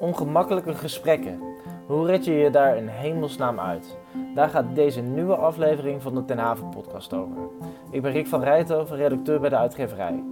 Ongemakkelijke gesprekken. Hoe red je je daar in hemelsnaam uit? Daar gaat deze nieuwe aflevering van de Ten Haven podcast over. Ik ben Rick van Rijthoven, redacteur bij de uitgeverij.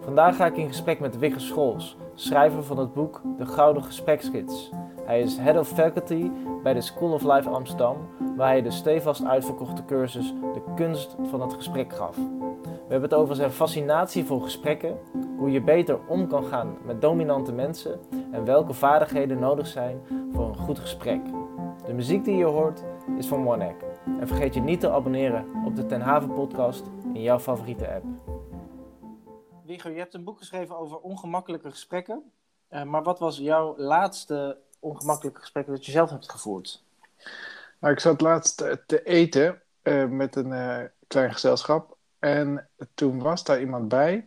Vandaag ga ik in gesprek met Wigger Scholz, schrijver van het boek De Gouden Gespreksgids. Hij is Head of Faculty bij de School of Life Amsterdam, waar hij de stevast uitverkochte cursus De Kunst van het Gesprek gaf. We hebben het over zijn fascinatie voor gesprekken, hoe je beter om kan gaan met dominante mensen en welke vaardigheden nodig zijn voor een goed gesprek. De muziek die je hoort is van OneEck. En vergeet je niet te abonneren op de Ten Haven podcast in jouw favoriete app. Wigger, je hebt een boek geschreven over ongemakkelijke gesprekken. Uh, maar wat was jouw laatste ongemakkelijke gesprek dat je zelf hebt gevoerd? Nou, ik zat laatst te eten uh, met een uh, klein gezelschap. En toen was daar iemand bij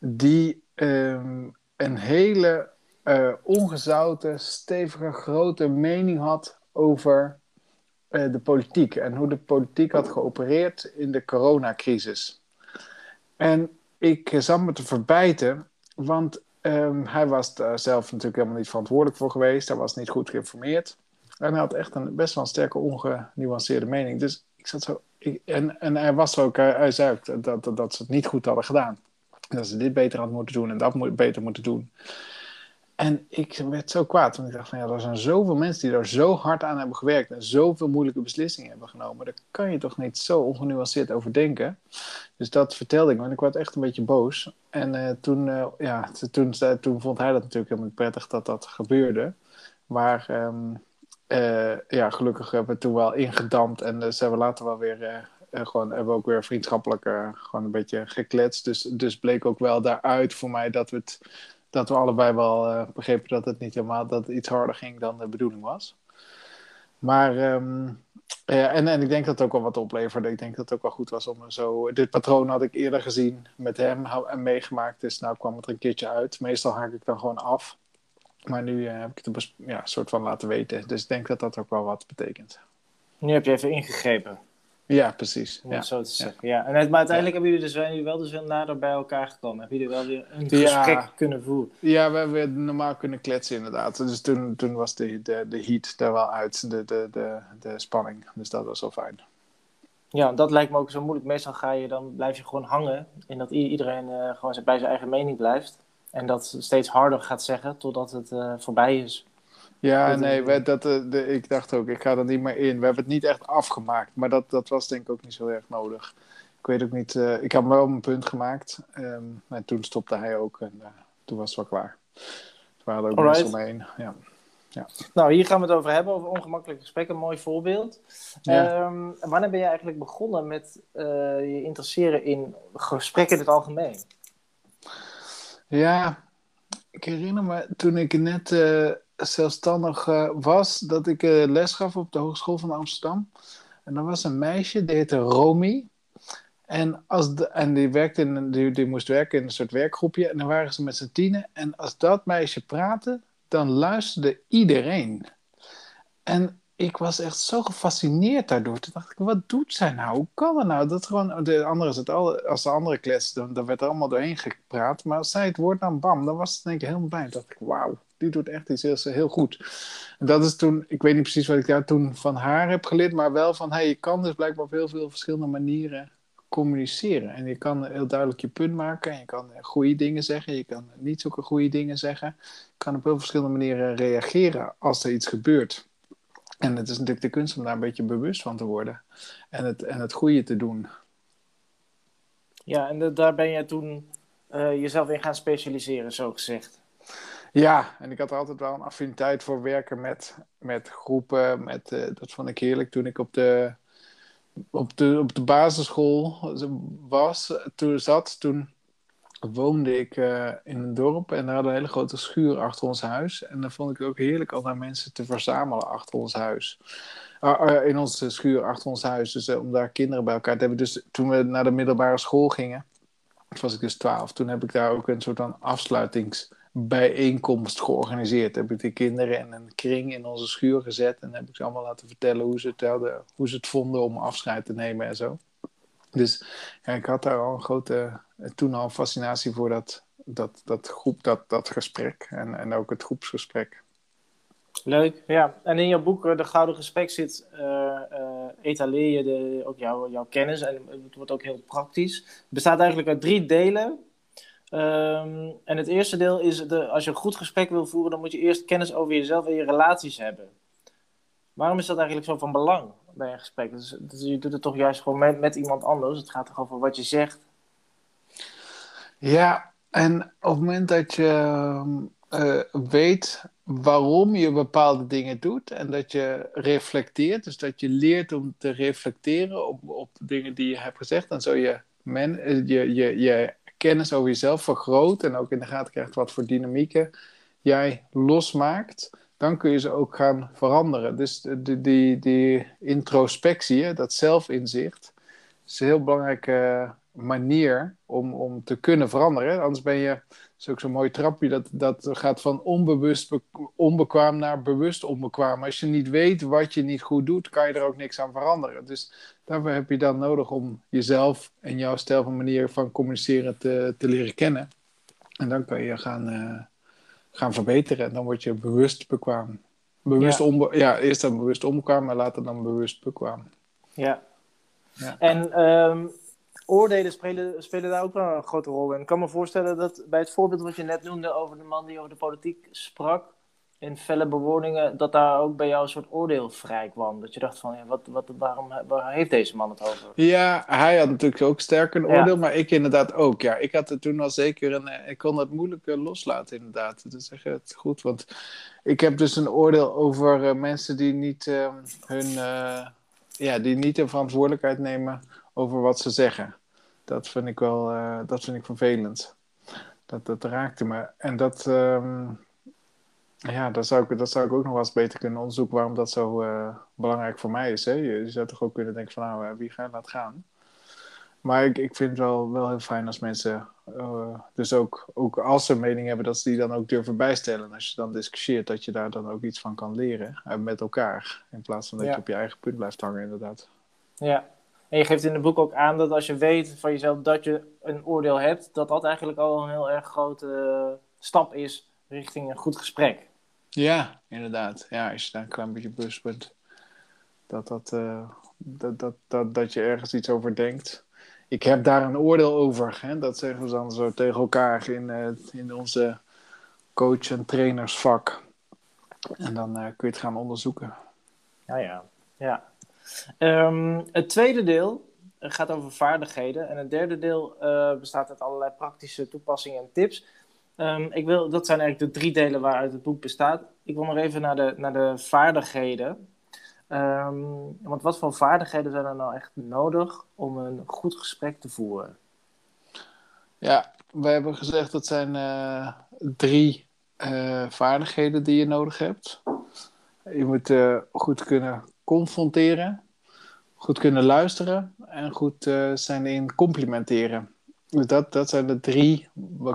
die um, een hele uh, ongezouten, stevige, grote mening had over uh, de politiek en hoe de politiek had geopereerd in de coronacrisis. En ik zat me te verbijten, want um, hij was daar zelf natuurlijk helemaal niet verantwoordelijk voor geweest. Hij was niet goed geïnformeerd. En hij had echt een best wel een sterke, ongenuanceerde mening. Dus ik zat zo. En, en hij was ook, hij zei dat, dat, dat ze het niet goed hadden gedaan. Dat ze dit beter hadden moeten doen en dat beter moeten doen. En ik werd zo kwaad, want ik dacht van ja, er zijn zoveel mensen die daar zo hard aan hebben gewerkt en zoveel moeilijke beslissingen hebben genomen. Daar kan je toch niet zo ongenuanceerd over denken. Dus dat vertelde ik en ik werd echt een beetje boos. En uh, toen, uh, ja, toen, toen vond hij dat natuurlijk helemaal prettig dat dat gebeurde. Maar um, uh, ja, gelukkig hebben we toen wel ingedampt en ze hebben later wel weer uh, gewoon hebben we ook weer vriendschappelijk uh, gewoon een beetje gekletst. Dus, dus bleek ook wel daaruit voor mij dat we, het, dat we allebei wel uh, begrepen dat het niet helemaal dat iets harder ging dan de bedoeling was. Maar um, ja, en, en ik denk dat het ook wel wat opleverde. Ik denk dat het ook wel goed was om zo. Dit patroon had ik eerder gezien met hem en meegemaakt. Dus nou kwam het er een keertje uit. Meestal haak ik dan gewoon af. Maar nu heb ik het ja, soort van laten weten. Dus ik denk dat dat ook wel wat betekent. Nu heb je even ingegrepen. Ja, precies. Om ja. het zo te zeggen. Ja. En maar uiteindelijk hebben jullie dus, zijn jullie wel dus wel nader bij elkaar gekomen. Hebben jullie wel weer een gesprek kunnen voeren? Ja, we hebben normaal kunnen kletsen inderdaad. Dus toen, toen was de, de, de heat er wel uit, de, de, de, de spanning. Dus dat was wel fijn. Ja, dat lijkt me ook zo moeilijk. Meestal ga je dan, blijf je gewoon hangen. En dat iedereen uh, gewoon bij zijn eigen mening blijft. En dat steeds harder gaat zeggen totdat het uh, voorbij is. Ja, nee, we, dat, de, ik dacht ook, ik ga er niet meer in. We hebben het niet echt afgemaakt, maar dat, dat was denk ik ook niet zo erg nodig. Ik weet ook niet, uh, ik heb wel een punt gemaakt. Um, en toen stopte hij ook en uh, toen was het wel klaar. We hadden ook Alright. mensen omheen. Ja. Ja. Nou, hier gaan we het over hebben, over ongemakkelijke gesprekken. Een mooi voorbeeld. Ja. Um, wanneer ben je eigenlijk begonnen met je interesseren in gesprekken in het algemeen? Ja, ik herinner me toen ik net zelfstandig uh, was, dat ik uh, les gaf op de Hogeschool van Amsterdam. En er was een meisje, die heette Romy. En, als de, en die, werkte in, die, die moest werken in een soort werkgroepje. En dan waren ze met z'n tienen. En als dat meisje praatte, dan luisterde iedereen. En ik was echt zo gefascineerd daardoor. Toen dacht ik, wat doet zij nou? Hoe kan dat nou? Dat gewoon, de andere het al, als de andere kles, dan, dan werd er allemaal doorheen gepraat. Maar als zij het woord nam, bam, dan was het denk ik helemaal bij. Toen dacht ik, wauw, die doet echt iets heel, heel goed. En dat is toen, ik weet niet precies wat ik daar toen van haar heb geleerd, maar wel van, hey, je kan dus blijkbaar op heel veel verschillende manieren communiceren. En je kan heel duidelijk je punt maken. En je kan goede dingen zeggen. Je kan niet zulke goede dingen zeggen. Je kan op heel verschillende manieren reageren als er iets gebeurt. En het is natuurlijk de kunst om daar een beetje bewust van te worden. En het, en het goede te doen. Ja, en de, daar ben je toen uh, jezelf in gaan specialiseren, zo gezegd. Ja, en ik had er altijd wel een affiniteit voor werken met, met groepen. Met, uh, dat vond ik heerlijk toen ik op de, op de, op de basisschool was, toen zat. Toen woonde ik uh, in een dorp en daar hadden een hele grote schuur achter ons huis. En dan vond ik het ook heerlijk om daar mensen te verzamelen achter ons huis. Uh, uh, in onze schuur achter ons huis. Dus om daar kinderen bij elkaar te hebben. Dus toen we naar de middelbare school gingen, was ik dus twaalf. Toen heb ik daar ook een soort van afsluitingsbijeenkomst georganiseerd. Heb ik de kinderen in een kring in onze schuur gezet. En heb ik ze allemaal laten vertellen hoe ze het, hoe ze het vonden om afscheid te nemen en zo. Dus ja, ik had daar al een grote, toen al fascinatie voor dat dat, dat, groep, dat, dat gesprek en, en ook het groepsgesprek. Leuk, ja. En in jouw boek, De Gouden Gesprek, zit, uh, etaleer je de, ook jouw, jouw kennis en het wordt ook heel praktisch. Het bestaat eigenlijk uit drie delen. Um, en het eerste deel is, de, als je een goed gesprek wil voeren, dan moet je eerst kennis over jezelf en je relaties hebben. Waarom is dat eigenlijk zo van belang bij een gesprek? Dus, dus je doet het toch juist gewoon met, met iemand anders. Het gaat toch over wat je zegt. Ja, en op het moment dat je uh, weet waarom je bepaalde dingen doet en dat je reflecteert, dus dat je leert om te reflecteren op, op dingen die je hebt gezegd, dan zul je, men, je, je, je kennis over jezelf vergroot en ook in de gaten krijgt wat voor dynamieken jij losmaakt, dan kun je ze ook gaan veranderen. Dus die, die, die introspectie, dat zelfinzicht, is een heel belangrijke manier om, om te kunnen veranderen. Anders ben je, dat is ook zo'n mooi trapje, dat, dat gaat van onbewust onbekwaam naar bewust onbekwaam. Als je niet weet wat je niet goed doet, kan je er ook niks aan veranderen. Dus daarvoor heb je dan nodig om jezelf en jouw stijl van manier van communiceren te, te leren kennen. En dan kan je gaan, uh, gaan verbeteren en dan word je bewust bekwaam. Bewust ja. Onbe ja, eerst dan bewust onbekwaam, maar later dan bewust bekwaam. Ja. ja. En um, oordelen spelen, spelen daar ook wel een grote rol in. Ik kan me voorstellen dat bij het voorbeeld wat je net noemde over de man die over de politiek sprak, in felle bewoningen, dat daar ook bij jou een soort oordeel vrij kwam. Dat je dacht van, ja, wat, wat, waarom waar heeft deze man het over? Ja, hij had natuurlijk ook sterker een oordeel, maar ik inderdaad ook. Ja, ik had er toen al zeker een, ik kon het moeilijk loslaten inderdaad. Dat zeg het goed, want ik heb dus een oordeel over uh, mensen die niet uh, hun, uh, ja, die niet de verantwoordelijkheid nemen over wat ze zeggen dat vind ik wel uh, dat vind ik vervelend. Dat, dat raakte me. En dat, um, ja, dat zou, ik, dat zou ik ook nog wel eens beter kunnen onderzoeken waarom dat zo uh, belangrijk voor mij is. Hè? Je, je, zou toch ook kunnen denken van nou, uh, wie ga je laten gaan? Maar ik, ik vind het wel, wel heel fijn als mensen, dus ook, ook als ze een mening hebben, dat ze die dan ook durven bijstellen. En als je dan discussieert, dat je daar dan ook iets van kan leren met elkaar. In plaats van dat ja. je op je eigen punt blijft hangen, inderdaad. Ja, en je geeft in het boek ook aan dat als je weet van jezelf dat je een oordeel hebt, dat dat eigenlijk al een heel erg grote stap is richting een goed gesprek. Ja, inderdaad. Ja, als je daar een klein beetje bewust bent dat, dat, uh, dat, dat, dat, dat je ergens iets over denkt. Ik heb daar een oordeel over. Hè? Dat zeggen we dan zo tegen elkaar in, uh, in onze coach- en trainersvak. En dan uh, kun je het gaan onderzoeken. Ja, ja. ja. Um, het tweede deel gaat over vaardigheden. En het derde deel uh, bestaat uit allerlei praktische toepassingen en tips. Um, ik wil, dat zijn eigenlijk de drie delen waaruit het boek bestaat. Ik wil nog even naar de, naar de vaardigheden. Um, want wat voor vaardigheden zijn er nou echt nodig om een goed gesprek te voeren? Ja, we hebben gezegd dat zijn uh, drie uh, vaardigheden die je nodig hebt. Je moet goed kunnen confronteren, goed kunnen luisteren en goed uh, zijn in complimenteren. Dus dat, dat zijn de drie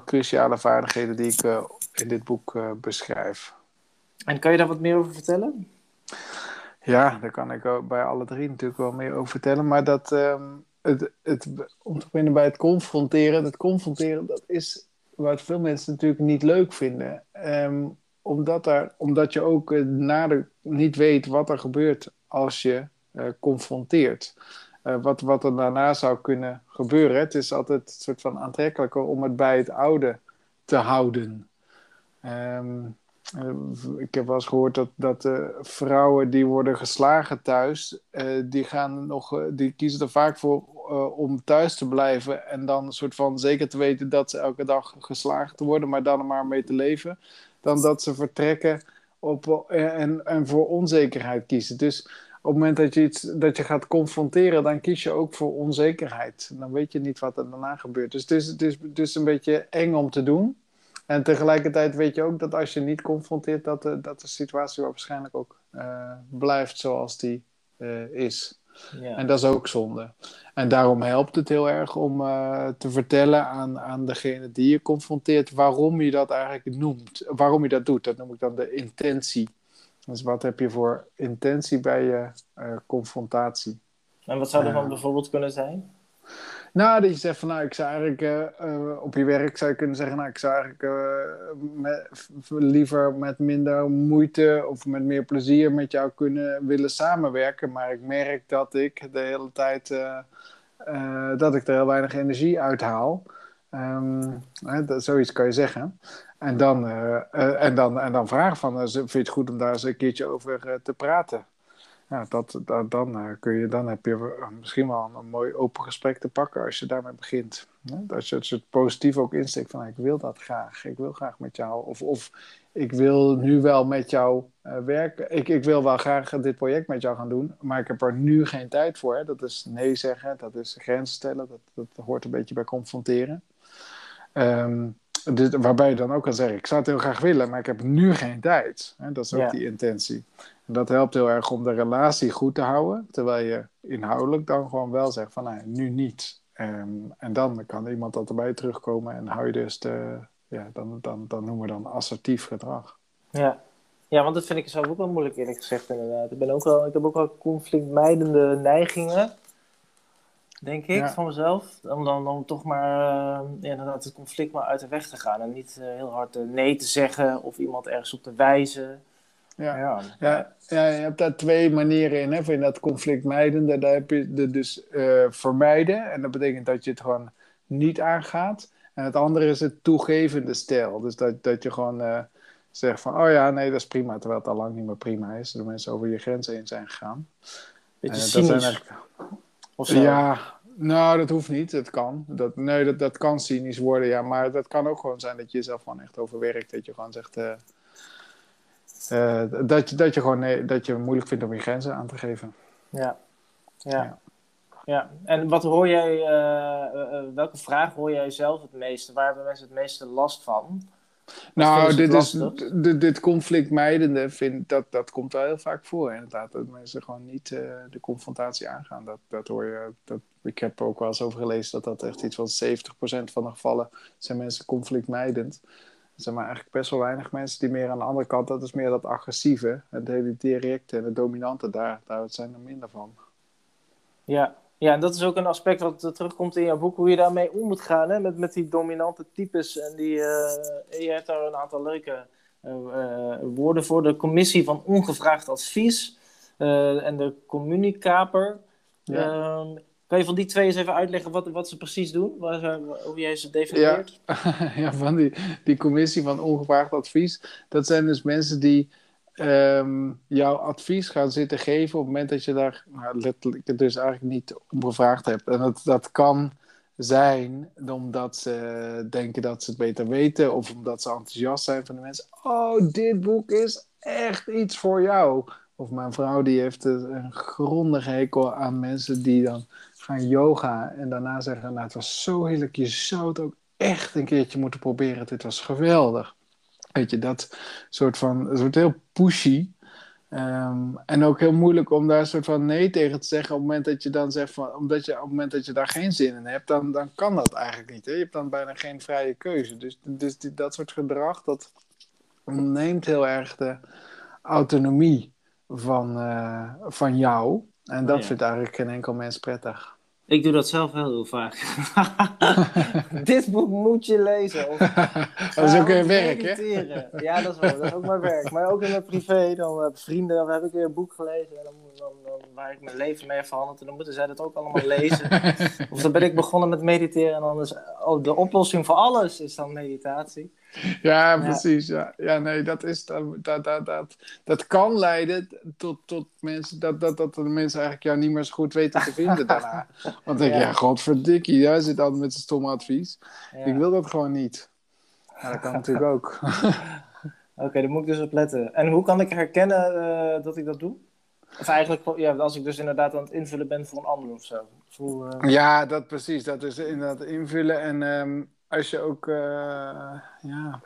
cruciale vaardigheden die ik uh, in dit boek uh, beschrijf. En kan je daar wat meer over vertellen? Ja, daar kan ik bij alle drie natuurlijk wel meer over vertellen. Maar dat, um, het, het, om te beginnen bij het confronteren. Het confronteren, dat is wat veel mensen natuurlijk niet leuk vinden. Um, omdat, er, omdat je ook nader niet weet wat er gebeurt als je uh, confronteert. Uh, wat, wat er daarna zou kunnen gebeuren. Het is altijd een soort van aantrekkelijker om het bij het oude te houden. Um, ik heb wel eens gehoord dat, dat uh, vrouwen die worden geslagen thuis, die, gaan nog, die kiezen er vaak voor om thuis te blijven en dan een soort van zeker te weten dat ze elke dag geslagen te worden, maar dan er maar mee te leven, dan dat ze vertrekken op, en, en voor onzekerheid kiezen. Dus op het moment dat je, iets, dat je gaat confronteren, dan kies je ook voor onzekerheid. Dan weet je niet wat er daarna gebeurt. Dus het is, het is, het is een beetje eng om te doen. En tegelijkertijd weet je ook dat als je niet confronteert, dat de, dat de situatie waarschijnlijk ook uh, blijft zoals die uh, is. Ja. En dat is ook zonde. En daarom helpt het heel erg om uh, te vertellen aan, aan degene die je confronteert waarom je dat eigenlijk noemt. Waarom je dat doet. Dat noem ik dan de intentie. Dus wat heb je voor intentie bij je uh, confrontatie? En wat zou dat dan bijvoorbeeld kunnen zijn? Nou, dat je zegt van, nou, ik zou eigenlijk eh, eh, op je werk zou je kunnen zeggen, nou, ik zou eigenlijk eh, met, liever met minder moeite of met meer plezier met jou kunnen willen samenwerken. Maar ik merk dat ik de hele tijd, dat ik er heel weinig energie uithaal. Um, dat, zoiets kan je zeggen. En dan, en dan, en dan vragen van, vind je het goed om daar eens een keertje over te praten? ja, dat, dat, dan, kun je, dan heb je misschien wel een, mooi open gesprek te pakken als je daarmee begint. Hè? Als je het positief ook insteekt van ik wil dat graag, ik wil graag met jou. Of, of ik wil nu wel met jou werken. Ik, ik wil wel graag dit project met jou gaan doen, maar ik heb er nu geen tijd voor. Dat is nee zeggen, dat is grenzen stellen, dat, dat hoort een beetje bij confronteren. Um, waarbij je dan ook kan zeggen, ik zou het heel graag willen, maar ik heb nu geen tijd. Hè? Dat is ook die intentie. En dat helpt heel erg om de relatie goed te houden, terwijl je inhoudelijk dan gewoon wel zegt van, nou, nu niet. Um, en dan kan iemand dat erbij terugkomen en hou je dus de, ja, dan, dan, dan noemen we dan assertief gedrag. Ja. ja, want dat vind ik zelf ook wel moeilijk eerlijk gezegd inderdaad. Ik, ben ook wel, ik heb ook wel conflictmijdende neigingen denk ik, van mezelf. Om dan, dan toch maar uh, inderdaad het conflict maar uit de weg te gaan. En niet uh, heel hard uh, nee te zeggen of iemand ergens op te wijzen. Ja, ja. ja, ja je hebt daar twee manieren in. Hè, in dat conflictmijdende, daar heb je de, dus vermijden. En dat betekent dat je het gewoon niet aangaat. En het andere is het toegevende stijl. Dus dat, dat je gewoon zegt van, oh ja, nee, dat is prima. Terwijl het al lang niet meer prima is. De mensen over je grenzen heen zijn gegaan. Beetje. Dat zijn eigenlijk... Ja, nou, dat hoeft niet. Dat kan. Dat, nee, dat, dat kan cynisch worden, ja. Maar dat kan ook gewoon zijn dat je jezelf gewoon echt overwerkt. Dat je gewoon zegt... Uh, uh, dat, dat je gewoon nee, dat je het moeilijk vindt om je grenzen aan te geven. Ja. Ja. ja. ja. En wat hoor jij... Uh, welke vraag hoor jij zelf het meeste? Waar hebben mensen het meeste last van? Nou, dit, is, dit, vind, dat, dat komt wel heel vaak voor. Inderdaad, dat mensen gewoon niet uh, de confrontatie aangaan. Dat, dat hoor je, dat, ik heb ook wel eens over gelezen dat dat echt iets van 70% van de gevallen zijn mensen conflictmijdend. Er zijn maar eigenlijk best wel weinig mensen die meer aan de andere kant, dat is meer dat agressieve, het hele directe en het dominante, daar, daar zijn er minder van. Ja, ja, en dat is ook een aspect wat terugkomt in jouw boek, hoe je daarmee om moet gaan, hè? Met, met die dominante types. En die, uh, je hebt daar een aantal leuke uh, woorden voor. De commissie van ongevraagd advies en de communicaper. Ja. Ehm, kan je van die twee eens even uitleggen wat, wat ze precies doen? Hoe jij ze definieert? Ja, ja van die, die commissie van ongevraagd advies. Dat zijn dus mensen die um, jouw advies gaan zitten geven op het moment dat je daar nou, letterlijk dus eigenlijk niet om gevraagd hebt. En dat, dat kan zijn omdat ze denken dat ze het beter weten of omdat ze enthousiast zijn van de mensen. Oh, dit boek is echt iets voor jou. Of mijn vrouw die heeft een grondige hekel aan mensen die dan gaan yoga en daarna zeggen, nou het was zo heerlijk, je zou het ook echt een keertje moeten proberen, dit was geweldig. Weet je, dat soort van, het wordt heel pushy. Um, en ook heel moeilijk om daar een soort van nee tegen te zeggen op het moment dat je dan zegt van, omdat je op het moment dat je daar geen zin in hebt, dan, dan kan dat eigenlijk niet. Hè? Je hebt dan bijna geen vrije keuze. Dus, dus die, dat soort gedrag, dat neemt heel erg de autonomie van, uh, van jou. En dat oh vindt eigenlijk geen enkel mens prettig. Ik doe dat zelf heel, heel vaak. Dit boek moet je lezen. Of, dat is ook een werk, hè? Ja, dat is, wel, dat is ook mijn werk. Maar ook in mijn privé, dan heb vrienden, dan heb ik weer een boek gelezen. En dan, dan, dan, waar ik mijn leven mee verhandeld. En dan moeten zij dat ook allemaal lezen. of dan ben ik begonnen met mediteren. En dan is oh, de oplossing voor alles is dan meditatie. Ja, precies. Ja. ja, nee, dat, is, dat, dat, dat, dat, dat kan leiden tot, tot mensen, dat, dat, dat de mensen eigenlijk jou niet meer zo goed weten te vinden daarna. Want denk je, ja, godverdikkie, jij zit altijd met zijn stomme advies. Ik wil dat gewoon niet. Ja, dat kan natuurlijk ook. Oké, okay, daar moet ik dus op letten. En hoe kan ik herkennen uh, dat ik dat doe? Of eigenlijk, ja, als ik dus inderdaad aan het invullen ben voor een ander of zo. Uh... Ja, dat precies. Dat is inderdaad invullen. En um, als je ook, uh, ja,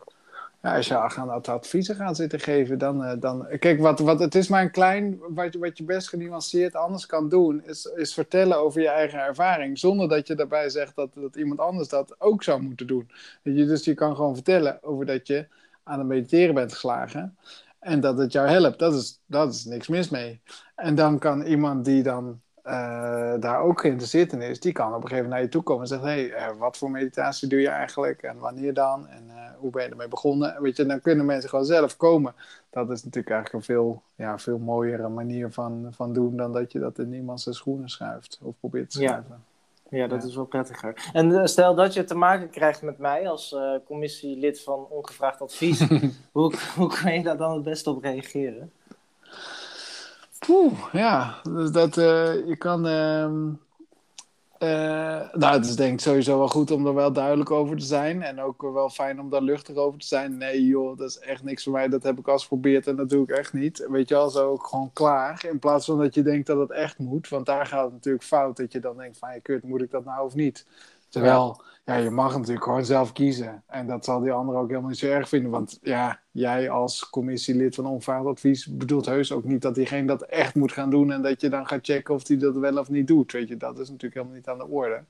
ja, als je aan adviezen gaat zitten geven, dan, uh, dan kijk, wat, wat, het is maar een klein, wat, wat je best genuanceerd anders kan doen, is, is vertellen over je eigen ervaring, zonder dat je daarbij zegt dat, dat iemand anders dat ook zou moeten doen. Je, dus je kan gewoon vertellen over dat je aan het mediteren bent geslagen en dat het jou helpt. Dat is, dat is niks mis mee. En dan kan iemand die dan eh, daar ook geïnteresseerd in is, die kan op een gegeven moment naar je toe komen en zeggen: hé, hey, wat voor meditatie doe je eigenlijk en wanneer dan en hoe ben je ermee begonnen? Weet je, dan kunnen mensen gewoon zelf komen. Dat is natuurlijk eigenlijk een veel, ja, veel mooiere manier van, van doen dan dat je dat in iemand zijn schoenen schuift of probeert te schuiven. Ja, dat is wel prettiger. En uh, stel dat je te maken krijgt met mij als uh, commissielid van ongevraagd advies. hoe, hoe kan je daar dan het beste op reageren? Poeh, ja. Dus dat, uh, je kan... Ehm, nou, het is denk ik sowieso wel goed om er wel duidelijk over te zijn. En ook wel fijn om daar luchtig over te zijn. Nee joh, dat is echt niks voor mij. Dat heb ik al eens geprobeerd en dat doe ik echt niet. Weet je wel, zo gewoon klaar. In plaats van dat je denkt dat het echt moet. Want daar gaat het natuurlijk fout. Dat je dan denkt van, ja, kut, moet ik dat nou of niet? Terwijl, je mag natuurlijk gewoon zelf kiezen. En dat zal die ander ook helemaal niet zo erg vinden. Want ja, jij als commissielid van onvaard advies bedoelt heus ook niet dat diegene dat echt moet gaan doen. En dat je dan gaat checken of hij dat wel of niet doet. Weet je, dat is natuurlijk helemaal niet aan de orde.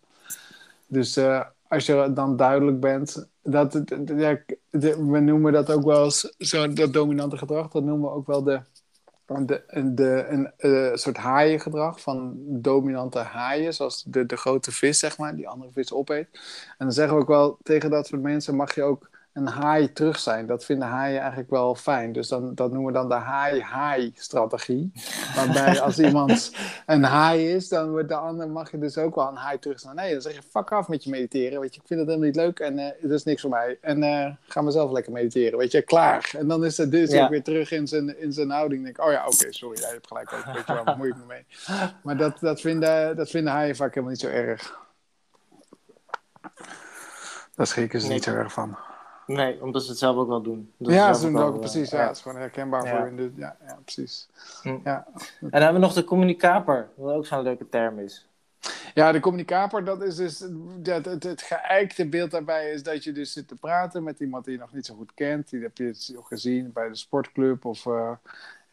Dus uh, als je dan duidelijk bent, dat, ja, we noemen dat ook wel eens, zo, dat dominante gedrag, dat noemen we ook wel de de, een uh, soort haaiengedrag van dominante haaien, zoals de, de grote vis, zeg maar, die andere vis opeet. En dan zeggen we ook wel tegen dat soort mensen: mag je ook een haai terug zijn. Dat vinden haaien eigenlijk wel fijn. Dus dan, dat noemen we dan de haai-haai-strategie. Waarbij als iemand een haai is, dan wordt de ander, mag je dus ook wel een haai terug zijn. Nee, dan zeg je fuck af met je mediteren. Weet je, ik vind het helemaal niet leuk en uh, dat is niks voor mij. En uh, ga mezelf lekker mediteren. Weet je, klaar. En dan is het dus ook weer terug in zijn, in zijn houding. Denk oh ja, oké, sorry, jij hebt gelijk ook. Weet je wel, bemoei ik me mee. Maar dat, dat, vinden, dat vinden haaien vaak helemaal niet zo erg. Daar schrikken ze nee. niet zo erg van. Nee, omdat ze het zelf ook wel doen. Dat ja, ze doen het ook, precies. Ja, het is gewoon herkenbaar ja. voor in de... Ja, ja precies. Hm. Ja. En dan hebben we nog de communicaper, wat ook zo'n leuke term is. Ja, de communicaper, dat is dus... Dat, het, het geëikte beeld daarbij is dat je dus zit te praten met iemand die je nog niet zo goed kent. Die heb je gezien bij de sportclub of... Uh,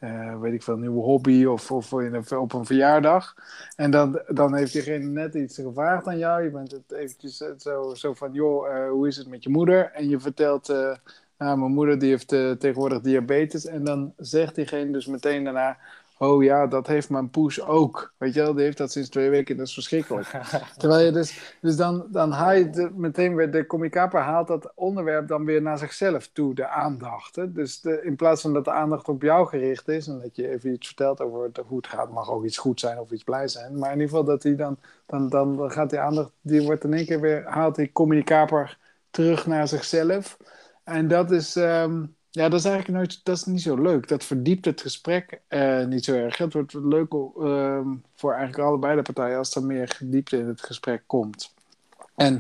uh, weet ik veel, een nieuwe hobby of, of in op een verjaardag. En dan, dan heeft diegene net iets gevraagd aan jou. Je bent het eventjes eh, zo, zo van, joh, uh, hoe is het met je moeder? En je vertelt, uh, nou, mijn moeder die heeft tegenwoordig diabetes. En dan zegt diegene dus meteen daarna, oh ja, dat heeft mijn poes ook. Weet je wel, die heeft dat sinds twee weken, dat is verschrikkelijk. Terwijl je dus, dus dan, dan haal je meteen weer, de communicaper haalt dat onderwerp dan weer naar zichzelf toe, de aandacht. Hè? Dus de, in plaats van dat de aandacht op jou gericht is en dat je even iets vertelt over hoe het gaat, mag ook iets goed zijn of iets blij zijn. Maar in ieder geval dat hij dan, dan, dan gaat die aandacht, die wordt in één keer weer, haalt die communicaper terug naar zichzelf. En dat is, um, ja, dat is eigenlijk nooit, dat is niet zo leuk. Dat verdiept het gesprek uh, niet zo erg. Het wordt leuk uh, voor eigenlijk allebei de partijen als er meer diepte in het gesprek komt. En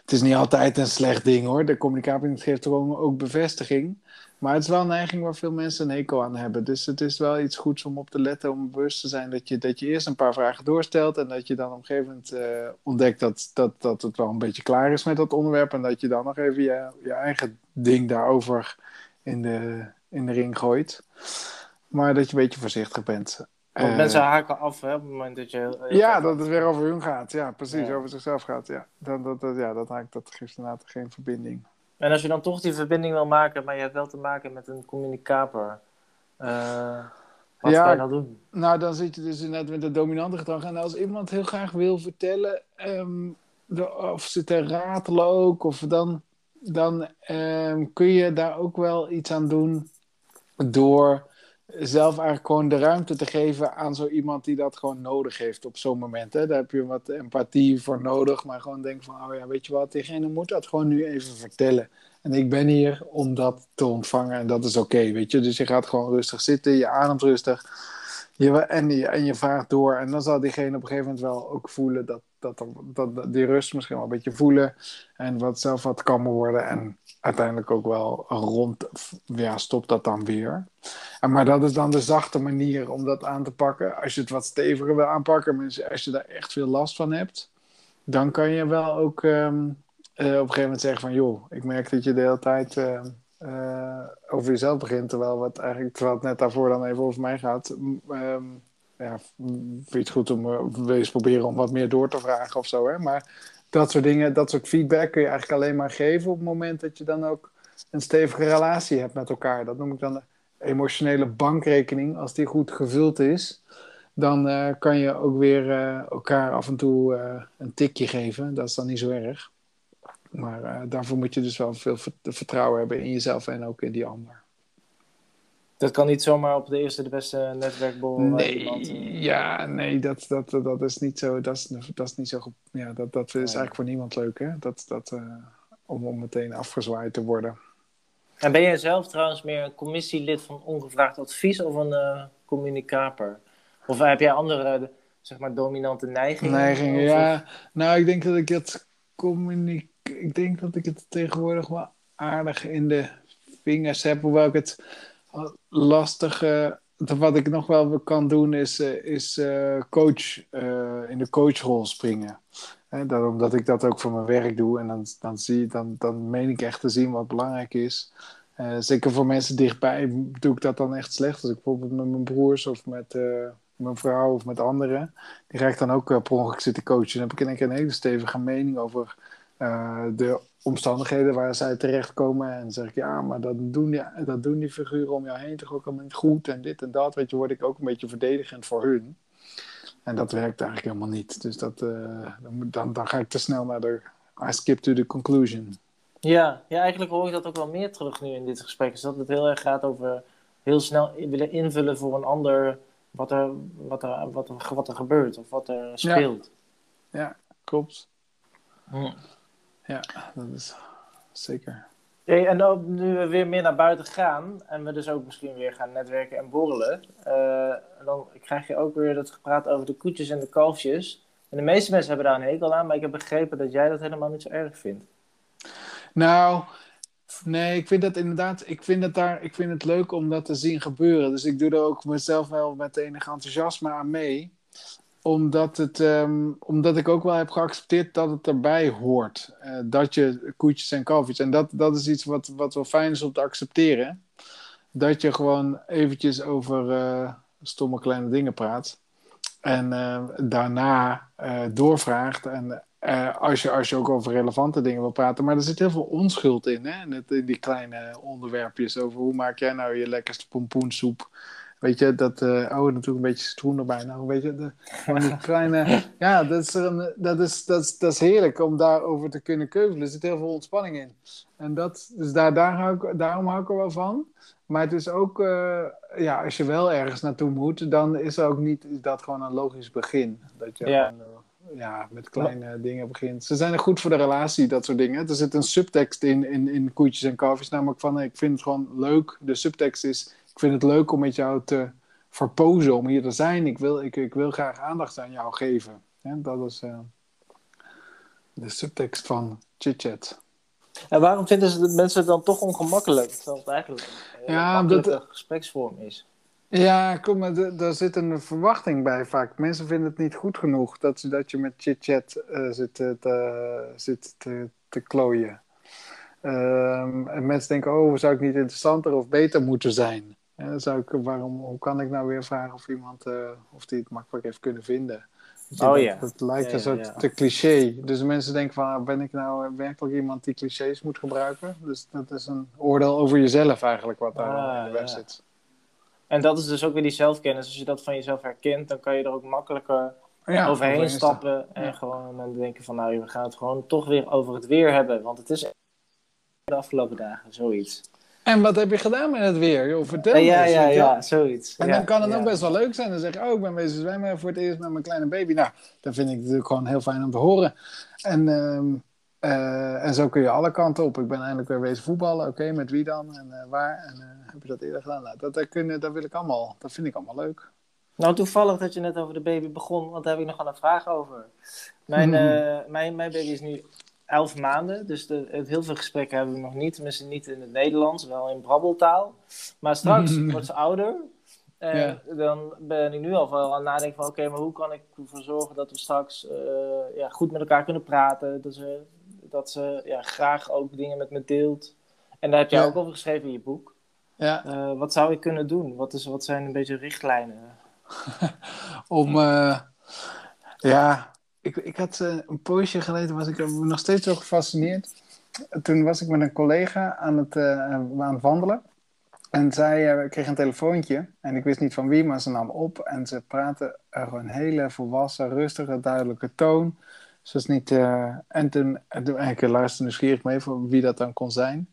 het is niet altijd een slecht ding hoor. De communicatie geeft gewoon ook bevestiging. Maar het is wel een neiging waar veel mensen een hekel aan hebben. Dus het is wel iets goeds om op te letten, om bewust te zijn dat je, dat je eerst een paar vragen doorstelt. En dat je dan op een gegeven moment uh, ontdekt dat, dat, dat het wel een beetje klaar is met dat onderwerp. En dat je dan nog even je, je eigen ding daarover in de, in de ring gooit. Maar dat je een beetje voorzichtig bent. Want uh, mensen haken af hè, op het moment dat je. ja, dat het weer over hun gaat. Ja, precies. Ja. Over zichzelf gaat. Ja, dat, dat, dat, ja, dat, haakt, dat geeft inderdaad geen verbinding. En als je dan toch die verbinding wil maken, maar je hebt wel te maken met een communicator. Uh, wat ja, kan je dan doen? Nou, dan zit je dus inderdaad met het dominante gedrag. En als iemand heel graag wil vertellen, um, de, of ze te ratelen ook, of dan dan ehm, kun je daar ook wel iets aan doen door zelf eigenlijk gewoon de ruimte te geven aan zo iemand die dat gewoon nodig heeft op zo'n moment. Hè. Daar heb je wat empathie voor nodig, maar gewoon denk van, oh ja, weet je wat, diegene moet dat gewoon nu even vertellen. En ik ben hier om dat te ontvangen en dat is oké, weet je. Dus je gaat gewoon rustig zitten, je ademt rustig je, en, je, en je vraagt door. En dan zal diegene op een gegeven moment wel ook voelen dat, dat, die rust misschien wel een beetje voelen. En wat zelf wat kalmer worden. En uiteindelijk ook wel rond, ja, stopt dat dan weer. Maar dat is dan de zachte manier om dat aan te pakken. Als je het wat steviger wil aanpakken, als je daar echt veel last van hebt, dan kan je wel ook um, uh, op een gegeven moment zeggen van, joh, ik merk dat je de hele tijd... Uh, uh, over jezelf begint, terwijl het eigenlijk terwijl het net daarvoor dan even over mij gaat. Um, ja, het goed om uh, wees proberen om wat meer door te vragen of zo. Hè? Maar dat soort dingen, dat soort feedback kun je eigenlijk alleen maar geven op het moment dat je dan ook een stevige relatie hebt met elkaar. Dat noem ik dan de emotionele bankrekening. Als die goed gevuld is, dan eh, kan je ook weer eh, elkaar af en toe eh, een tikje geven. Dat is dan niet zo erg. Maar daarvoor moet je dus wel veel vertrouwen hebben in jezelf en ook in die ander. Dat kan niet zomaar op de eerste de beste netwerkbol. Nee, ja, nee, dat, dat, dat is niet zo. Dat is, dat is niet zo. Ja, dat, dat is eigenlijk voor niemand leuk, hè? Dat, dat, om, om meteen afgezwaaid te worden. En ben jij zelf trouwens meer een commissielid van ongevraagd advies of een uh, communicator? Of heb jij andere, zeg maar, dominante neigingen? Neigingen, ja. Nou, ik denk dat ik het communic... Ik denk dat ik het tegenwoordig wel aardig in de vingers heb. Hoewel ik het lastige... Wat ik nog wel kan doen is, eh, is uh, coach, in de coachrol springen. Dat, omdat ik dat ook voor mijn werk doe. En dan, dan, zie, dan, dan meen ik echt te zien wat belangrijk is. Zeker voor mensen dichtbij doe ik dat dan echt slecht. Als ik bijvoorbeeld met mijn broers of met mijn vrouw of met anderen. Die ga ik dan ook uh, per ongeluk zitten coachen. Dan heb ik in één keer een hele stevige mening over de omstandigheden waar zij terechtkomen. En dan zeg ik, ja, maar dat doen, die, dat doen die figuren om jou heen toch ook allemaal niet goed. En dit en dat. Weet je, word ik ook een beetje verdedigend voor hun. En dat werkt eigenlijk helemaal niet. Dus dat, uh, dan, dan ga ik te snel naar de. I skip to the conclusion. Ja, ja, eigenlijk hoor ik dat ook wel meer terug nu in dit gesprek. Is dat het heel erg gaat over heel snel willen invullen voor een ander wat er, wat er, wat er, wat er gebeurt of wat er speelt. Ja, ja klopt. Hm. Ja, dat is zeker. Hey, en ook nu we weer meer naar buiten gaan en we dus ook misschien weer gaan netwerken en borrelen, uh, dan krijg je ook weer dat gepraat over de koetjes en de kalfjes. En de meeste mensen hebben daar een hekel aan, maar ik heb begrepen dat jij dat helemaal niet zo erg vindt. Nou, nee, ik vind dat inderdaad, ik vind, het daar, ik vind het leuk om dat te zien gebeuren. Dus ik doe er ook mezelf wel met enig enthousiasme aan mee omdat, het, um, omdat ik ook wel heb geaccepteerd dat het erbij hoort. Uh, dat je koetjes en kalfjes. En dat, dat is iets wat, wat wel fijn is om te accepteren. Dat je gewoon eventjes over uh, stomme kleine dingen praat. En uh, daarna doorvraagt. En als, je, als je ook over relevante dingen wil praten. Maar er zit heel veel onschuld in. Hè? Het, in die kleine onderwerpjes. Over hoe maak jij nou je lekkerste pompoensoep. Weet je, dat, uh, oh, natuurlijk een beetje citroen erbij. Nou, weet je, de, die kleine, ja, dat is, een, dat, is, dat, is, dat is heerlijk om daarover te kunnen keuvelen. Er zit heel veel ontspanning in. En dat, dus daar, daar hou ik, daarom hou ik er wel van. Maar het is ook, uh, ja, als je wel ergens naartoe moet, dan is, er ook niet, is dat gewoon een logisch begin. Dat je ja. Gewoon, uh, ja, met kleine dingen begint. Ze zijn er goed voor de relatie, dat soort dingen. Er zit een subtekst in, in, in koetjes en kalfjes, namelijk van, ik vind het gewoon leuk. De subtekst is, ik vind het leuk om met jou te verpozen, om hier te zijn. Ik wil, ik, ik wil graag aandacht aan jou geven. dat is uh, de subtekst van chit-chat. En waarom vinden ze mensen het dan toch ongemakkelijk? Terwijl het eigenlijk een ja, dat, gespreksvorm is. Ja, kom, maar daar zit een verwachting bij vaak. Mensen vinden het niet goed genoeg dat, dat je met chit-chat uh, zit, te, zit te, te klooien. Um, en mensen denken, oh, zou ik niet interessanter of beter moeten zijn? Ja, zou ik, waarom, hoe kan ik nou weer vragen of iemand uh, of die het makkelijk heeft kunnen vinden? Oh ja. Het lijkt een soort te cliché. Dus mensen denken van, ah, ben ik nou werkelijk iemand die clichés moet gebruiken? Dus dat is een oordeel over jezelf eigenlijk wat daar ah, in de weg zit. En dat is dus ook weer die zelfkennis. Als je dat van jezelf herkent, dan kan je er ook makkelijker overheen stappen. En gewoon denken van, nou, we gaan het gewoon toch weer over het weer hebben. Want het is de afgelopen dagen zoiets. En wat heb je gedaan met het weer? Joh, vertel me Ja, ja, ja, zoiets. En dan kan het ook best wel leuk zijn. Dan zeg je, oh, ik ben bezig zwemmen voor het eerst met mijn kleine baby. Nou, dan vind ik natuurlijk gewoon heel fijn om te horen. En, ehm, eh, en zo kun je alle kanten op. Ik ben eindelijk weer wezen voetballen. Oké, met wie dan? En uh, waar? En uh, heb je dat eerder gedaan? Nou, dat, dat, kun, dat, wil ik allemaal. Dat vind ik allemaal leuk. Nou, toevallig dat je net over de baby begon, want daar heb ik nog wel een vraag over. Mijn, mijn, mijn baby is nu elf maanden. Dus de, heel veel gesprekken hebben we nog niet. Tenminste niet in het Nederlands, wel in brabbeltaal. Maar straks wordt ze ouder. En dan ben ik nu al wel aan het nadenken van... Oké, maar hoe kan ik ervoor zorgen dat we straks uh, ja, goed met elkaar kunnen praten? Dat ze, dat ze ja, graag ook dingen met me deelt. En daar heb jij ook over geschreven in je boek. Ja. Uh, wat zou ik kunnen doen? Wat, is, wat zijn een beetje richtlijnen? Om... Uh, ja, ik, ik had uh, een poosje geleden, was ik nog steeds zo gefascineerd. Toen was ik met een collega aan het, uh, aan het wandelen. En zij uh, kreeg een telefoontje en ik wist niet van wie, maar ze nam op en ze praatte gewoon een hele volwassen, rustige, duidelijke toon. Ze was niet, uh, en toen, en toen ik luisterde nieuwsgierig mee voor wie dat dan kon zijn.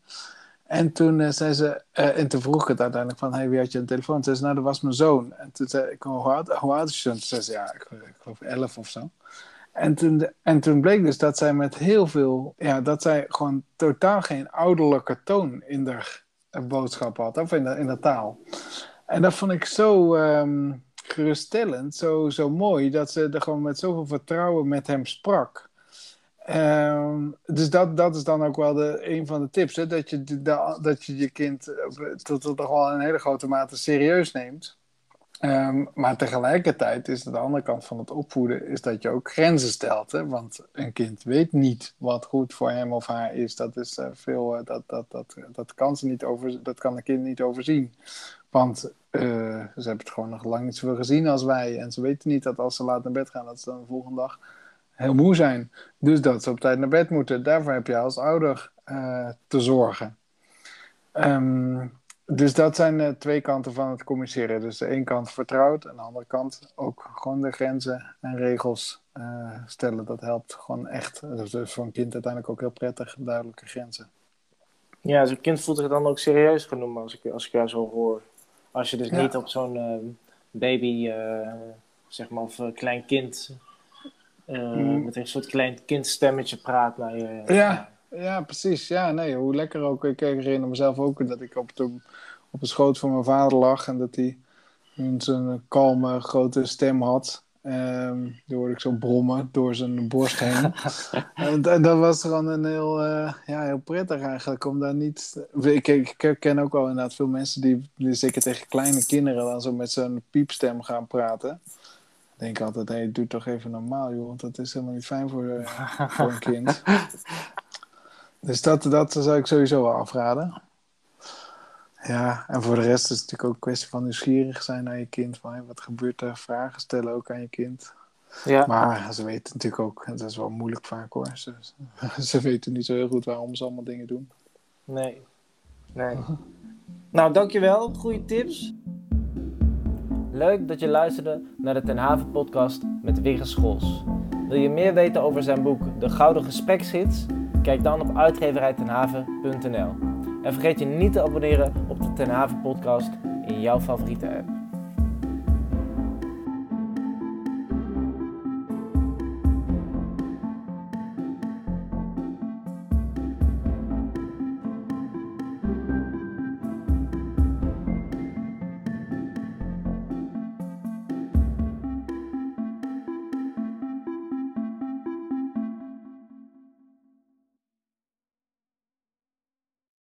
En toen uh, zei ze, en toen vroeg ik het uiteindelijk van, hey, wie had je een telefoon? Toen zei ze, nou, dat was mijn zoon. En toen zei ik, hoe oud, is je? Toen zei ze, ja, ik, ik geloof elf of zo. En toen, en toen bleek dus dat zij met heel veel, ja, dat zij gewoon totaal geen ouderlijke toon in de boodschap had, of in de, in de taal. En dat vond ik zo um, geruststellend, zo, zo mooi, dat ze er gewoon met zoveel vertrouwen met hem sprak. Um, dus dat, dat is dan ook wel de, een van de tips, hè? Dat, je, dat je je kind tot, tot toch wel een hele grote mate serieus neemt. Um, maar tegelijkertijd is de andere kant van het opvoeden is dat je ook grenzen stelt. Hè? Want een kind weet niet wat goed voor hem of haar is. Dat, is, uh, veel, uh, dat, dat, dat, dat, kan ze niet over, dat kan een kind niet overzien. Want ze hebben het gewoon nog lang niet zoveel gezien als wij. En ze weten niet dat als ze laat naar bed gaan, dat ze dan de volgende dag heel moe zijn. Dus dat ze op tijd naar bed moeten. Daarvoor heb je als ouder te zorgen. Um, dus dat zijn de twee kanten van het communiceren. Dus de ene kant vertrouwd en de andere kant ook gewoon de grenzen en regels uh, stellen. Dat helpt gewoon echt. Dat is voor een kind uiteindelijk ook heel prettig, duidelijke grenzen. Ja, zo'n kind voelt zich dan ook serieus genomen als ik, als ik jou zo hoor. Als je dus ja. niet op zo'n uh, baby, uh, zeg maar, of klein kind, mm. met een soort klein kindstemmetje praat naar je. Ja. Ja, precies. Ja, nee, hoe lekker ook. Ik herinner mezelf ook dat ik op de, op de schoot van mijn vader lag en dat hij zo'n kalme, grote stem had. Um, die hoorde ik zo brommen door zijn borst heen. en, en, dat was gewoon een heel, uh, ja, heel prettig eigenlijk. Om daar niet... Ik, ik, ken ook wel inderdaad veel mensen die, die zeker tegen kleine kinderen dan zo met zo'n piepstem gaan praten. Ik denk altijd, hé, hey, doe toch even normaal, joh. Want dat is helemaal niet fijn voor, uh, voor een kind. Dus dat, dat zou ik sowieso wel afraden. Ja, en voor de rest is het natuurlijk ook een kwestie van nieuwsgierig zijn naar je kind. Van, wat gebeurt er? Vragen stellen ook aan je kind. Ja. Maar ze weten natuurlijk ook, dat is wel moeilijk vaak hoor. Ze, ze weten niet zo heel goed waarom ze allemaal dingen doen. Nee. Nee. nou, dankjewel. Goede tips. Leuk dat je luisterde naar de Ten Haven podcast met Wigge Schols. Wil je meer weten over zijn boek De Gouden Gespreksgids? Kijk dan op uitgeverijtenhaven.nl. En vergeet je niet te abonneren op de Ten Haven podcast in jouw favoriete app.